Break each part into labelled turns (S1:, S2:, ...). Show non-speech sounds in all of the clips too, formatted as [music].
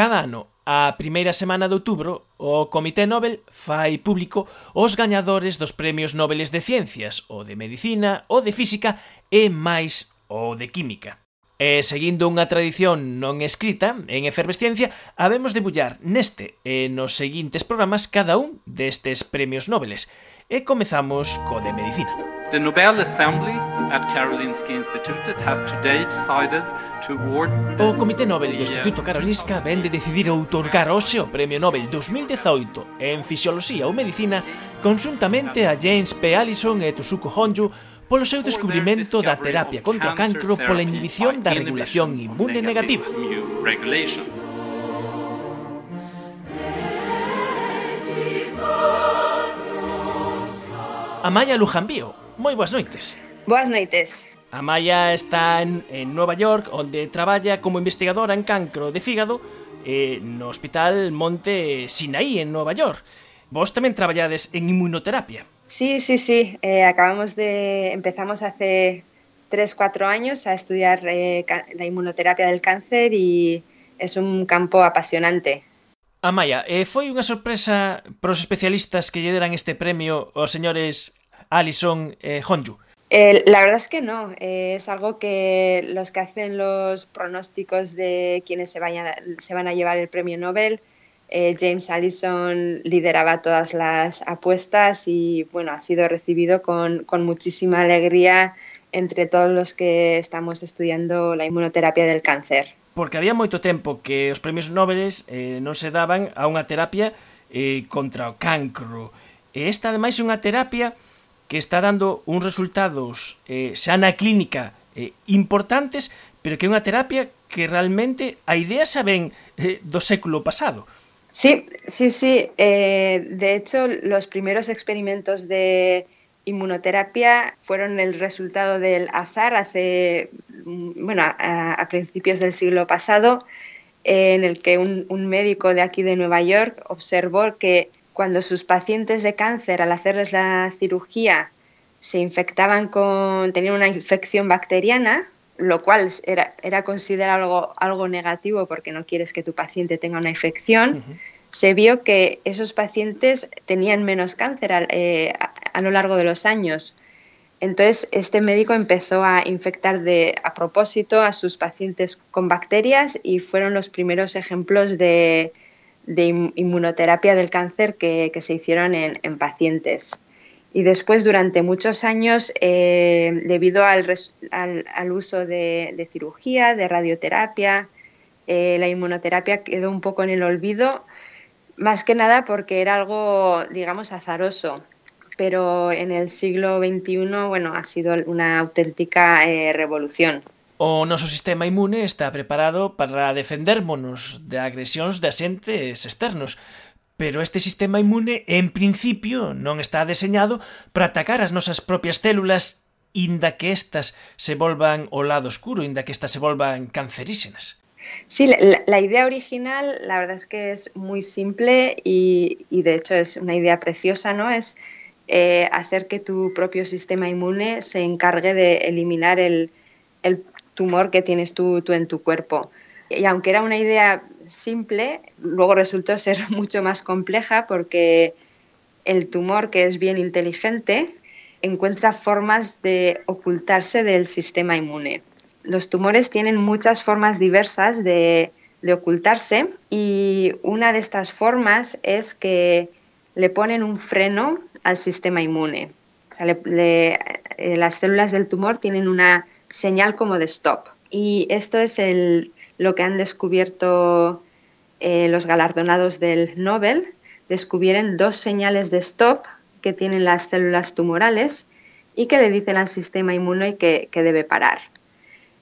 S1: Cada ano, a primeira semana de outubro, o Comité Nobel fai público os gañadores dos premios Nobeles de Ciencias, o de Medicina, o de Física e máis o de Química. E seguindo unha tradición non escrita en efervesciencia, habemos de bullar neste e nos seguintes programas cada un destes premios Nobeles. E comezamos co de Medicina.
S2: The Nobel Assembly at Karolinska Institutet has today decided
S1: O Comité Nobel do uh, Instituto Karolinska vende decidir outorgar hoxe o Premio Nobel 2018 en Fisioloxía ou Medicina conjuntamente a James P. Allison e Tusuko Honjo polo seu descubrimento da terapia contra o cancro pola inhibición da regulación inmune negativa. Amaya Lujambío, moi boas noites.
S3: Boas noites.
S1: Amaya está en, en Nova York, onde traballa como investigadora en cancro de fígado eh, no Hospital Monte Sinaí, en Nova York. Vos tamén traballades en inmunoterapia.
S3: Sí, sí, sí. Eh, acabamos de. Empezamos hace 3, 4 años a estudiar eh, la inmunoterapia del cáncer y es un campo apasionante.
S1: Amaya, eh, foi unha sorpresa para os especialistas que lle deran este premio aos señores Alison e eh, Honju?
S3: Eh, la verdad es que no, eh, es algo que los que hacen los pronósticos de quienes se, vayan, se van a llevar el premio Nobel, eh, James Allison lideraba todas las apuestas y bueno, ha sido recibido con, con muchísima alegría entre todos los que estamos estudiando la inmunoterapia del cáncer.
S1: porque había moito tempo que os premios Nobel eh, non se daban a unha terapia eh, contra o cancro. E esta, ademais, é unha terapia que está dando uns resultados eh, xa na clínica eh, importantes, pero que é unha terapia que realmente a idea xa ven eh, do século pasado.
S3: Sí, sí, sí. Eh, de hecho, los primeros experimentos de inmunoterapia fueron el resultado del azar hace, mm, bueno, a, principios del siglo pasado, eh, en el que un, un, médico de aquí de Nueva York observó que cuando sus pacientes de cáncer, al hacerles la cirugía, se infectaban con, tenían una infección bacteriana, lo cual era, era considerado algo, algo negativo porque no quieres que tu paciente tenga una infección. Uh -huh se vio que esos pacientes tenían menos cáncer eh, a, a, lo largo de los años. Entonces, este médico empezó a infectar de, a propósito a sus pacientes con bacterias y fueron los primeros ejemplos de, de inmunoterapia del cáncer que, que se hicieron en, en, pacientes. Y después, durante muchos años, eh, debido al, uso de, cirugía, de radioterapia, eh, la inmunoterapia quedó un poco en el olvido más que nada porque era algo, digamos, azaroso. Pero en el siglo XXI, bueno, ha sido una auténtica eh, revolución.
S1: O noso sistema inmune está preparado para defendermonos de agresións de asentes externos, pero este sistema inmune, en principio, non está deseñado para atacar as nosas propias células inda que estas se volvan o lado oscuro, inda que estas se volvan cancerígenas.
S3: Sí, la, idea original, la verdad es que es muy simple y, de hecho es una idea preciosa, ¿no? Es eh, hacer que tu propio sistema inmune se encargue de eliminar el, tumor que tienes tú, en tu cuerpo. Y aunque era una idea simple, luego resultó ser [laughs] mucho más compleja porque el tumor, que es bien inteligente, encuentra formas de ocultarse del sistema inmune los tumores tienen muchas formas diversas de, ocultarse y una de estas formas es que le ponen un freno al sistema inmune. Eh, las células del tumor tienen una señal como de stop. Y esto es el, lo que han descubierto eh, los galardonados del Nobel. Descubrieron dos señales de stop que tienen las células tumorales y que le dicen al sistema inmune que, debe parar.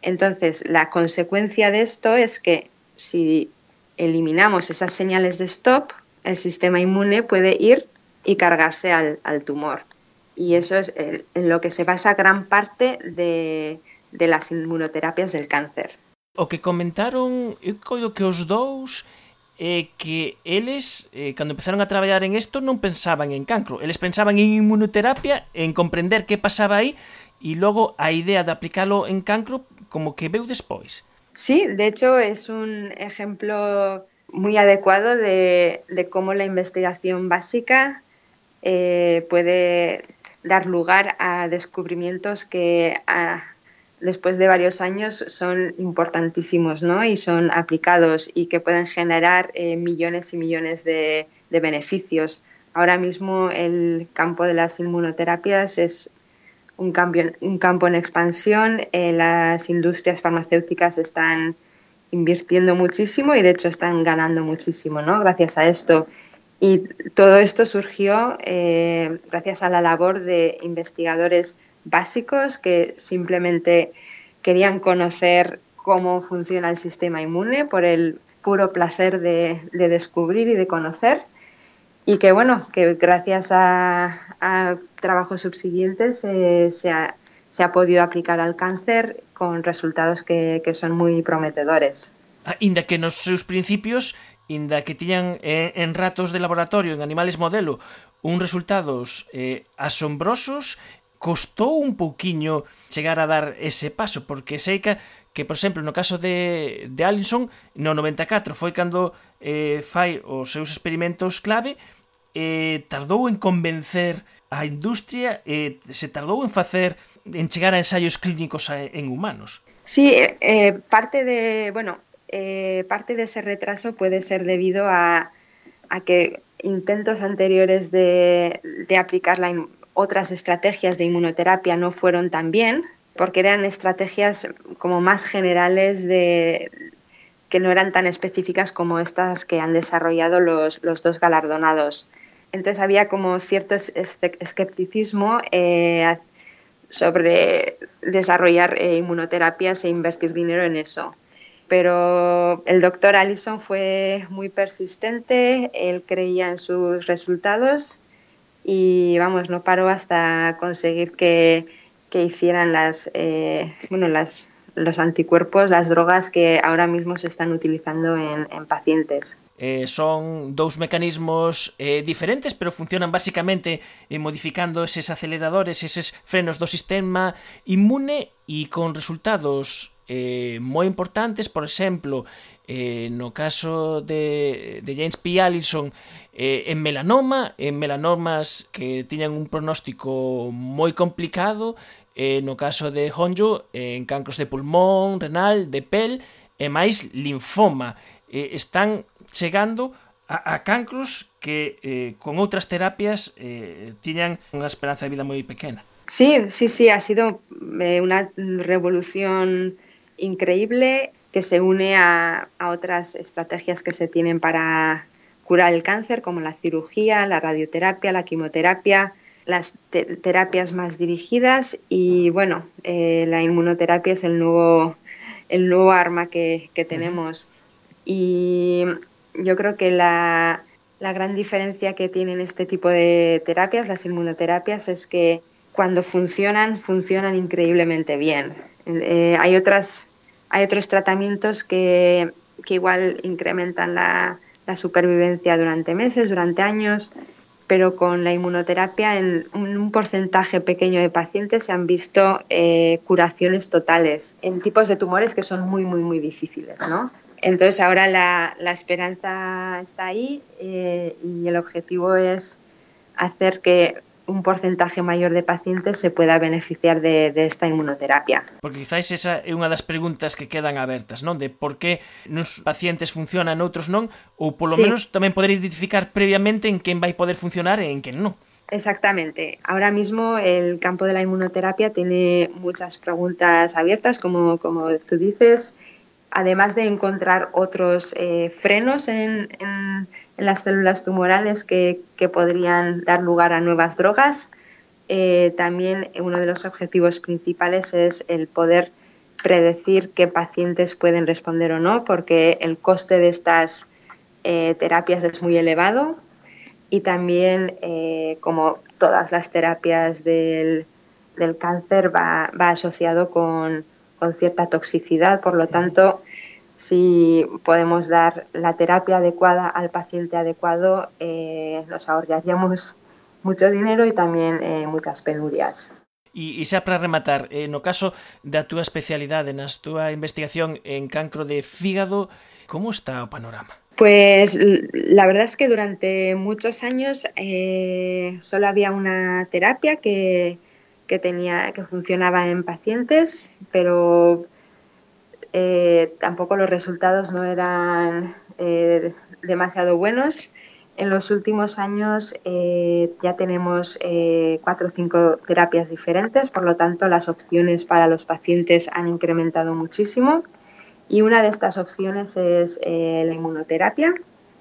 S3: Entonces, la consecuencia de esto es que si eliminamos esas señales de stop, el sistema inmune puede ir y cargarse al, tumor. Y eso es en lo que se basa gran parte de las inmunoterapias del cáncer.
S1: O que comentaron, eu coido que os dous é que eles, eh, cando empezaron a traballar en isto, non pensaban en cancro. Eles pensaban en inmunoterapia, en comprender que pasaba aí, e logo a idea de aplicalo en cancro como que veu despois.
S3: Sí, de hecho es un ejemplo muy adecuado de, de cómo la investigación básica eh, puede dar lugar a descubrimientos que a, después de varios años son importantísimos ¿no? y son aplicados y que pueden generar eh, millones y millones de, beneficios. Ahora mismo el campo de las inmunoterapias es un, un campo en expansión, eh, las industrias farmacéuticas están invirtiendo muchísimo y de hecho están ganando muchísimo ¿no? gracias a esto. Y todo esto surgió eh, gracias a la labor de investigadores básicos que simplemente querían conocer cómo funciona el sistema inmune por el puro placer de, descubrir y de conocer y que bueno, que gracias a, trabajos subsiguientes eh, se, ha, podido aplicar al cáncer con resultados que, son muy prometedores.
S1: Ah, inda que nos sus principios inda que tiñan eh, en ratos de laboratorio, en animales modelo, un resultados eh, asombrosos, costou un pouquiño chegar a dar ese paso, porque sei que, que por exemplo, no caso de, de Allinson, no 94 foi cando eh, fai os seus experimentos clave, eh, tardou en convencer a industria, eh, se tardou en facer en chegar a ensaios clínicos a, en humanos.
S3: Sí, eh, eh parte de, bueno, eh, parte de ese retraso puede ser debido a, a que intentos anteriores de, de aplicar la, otras estrategias de inmunoterapia no fueron tan bien, porque eran estrategias como más generales de, que no eran tan específicas como estas que han desarrollado los, dos galardonados. Entonces había como cierto escepticismo eh, sobre desarrollar eh, inmunoterapias e invertir dinero en eso pero el doctor Allison fue muy persistente, él creía en sus resultados y vamos, no paró hasta conseguir que, que hicieran las, eh, bueno, las, los anticuerpos, las drogas que ahora mismo se están utilizando en, en pacientes.
S1: Eh, son dous mecanismos eh, diferentes, pero funcionan básicamente eh, modificando eses aceleradores, eses frenos do sistema inmune e con resultados eh, moi importantes, por exemplo, eh, no caso de, de James P. Allison eh, en melanoma, en melanomas que tiñan un pronóstico moi complicado, eh, no caso de Honjo eh, en cancros de pulmón, renal, de pel e máis linfoma. Eh, están chegando a, a cancros que eh, con outras terapias eh, tiñan unha esperanza de vida moi pequena.
S3: Sí, sí, sí, ha sido eh, una revolución increíble que se une a, otras estrategias que se tienen para curar el cáncer, como la cirugía, la radioterapia, la quimioterapia, las terapias más dirigidas y bueno, eh, la inmunoterapia es el nuevo, el nuevo arma que, tenemos. Y yo creo que la, gran diferencia que tienen este tipo de terapias, las inmunoterapias, es que cuando funcionan, funcionan increíblemente bien. Eh, hay otras hay otros tratamientos que, igual incrementan la, supervivencia durante meses, durante años, pero con la inmunoterapia en un porcentaje pequeño de pacientes se han visto eh, curaciones totales en tipos de tumores que son muy, muy, muy difíciles, ¿no? Entonces ahora la, esperanza está ahí eh, y el objetivo es hacer que un porcentaje maior de pacientes se pueda beneficiar de, de esta inmunoterapia.
S1: Porque quizáis esa é unha das preguntas que quedan abertas, non? De por que nos pacientes funcionan, outros non, ou polo sí. menos tamén poder identificar previamente en quen vai poder funcionar e en quen non.
S3: Exactamente. Ahora mismo el campo de la inmunoterapia tiene muchas preguntas abiertas, como, como tú dices, además de encontrar otros eh, frenos en, las células tumorales que, podrían dar lugar a nuevas drogas, eh, también uno de los objetivos principales es el poder predecir qué pacientes pueden responder o no, porque el coste de estas eh, terapias es muy elevado y también, como todas las terapias del, cáncer, va asociado con con cierta toxicidad, por lo tanto, si podemos dar la terapia adecuada al paciente adecuado, eh, nos ahorraríamos mucho dinero y también eh, muchas penurias.
S1: E, e xa para rematar, eh, no caso da túa especialidade, na túa investigación en cancro de fígado, como está o panorama?
S3: Pues la verdad es que durante muchos años eh, solo había una terapia que, tenía, que funcionaba en pacientes, pero eh, tampoco los resultados no eran eh, demasiado buenos. En los últimos años ya tenemos cuatro o cinco terapias diferentes, por lo tanto las opciones para los pacientes han incrementado muchísimo. Y una de estas opciones es eh, la inmunoterapia.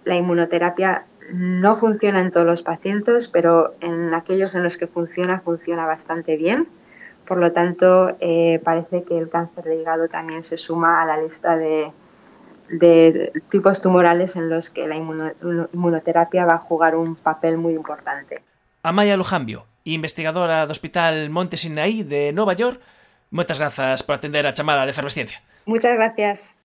S3: La inmunoterapia no funciona en todos los pacientes, pero en aquellos en los que funciona, funciona bastante bien. Por lo tanto, eh, parece que el cáncer de hígado también se suma a la lista de, tipos tumorales en los que la inmunoterapia va a jugar un papel muy importante.
S1: Amaya Lujambio, investigadora del Hospital Monte Sinai de Nueva York, muchas gracias por atender a chamada de efervesciencia.
S3: Muchas gracias.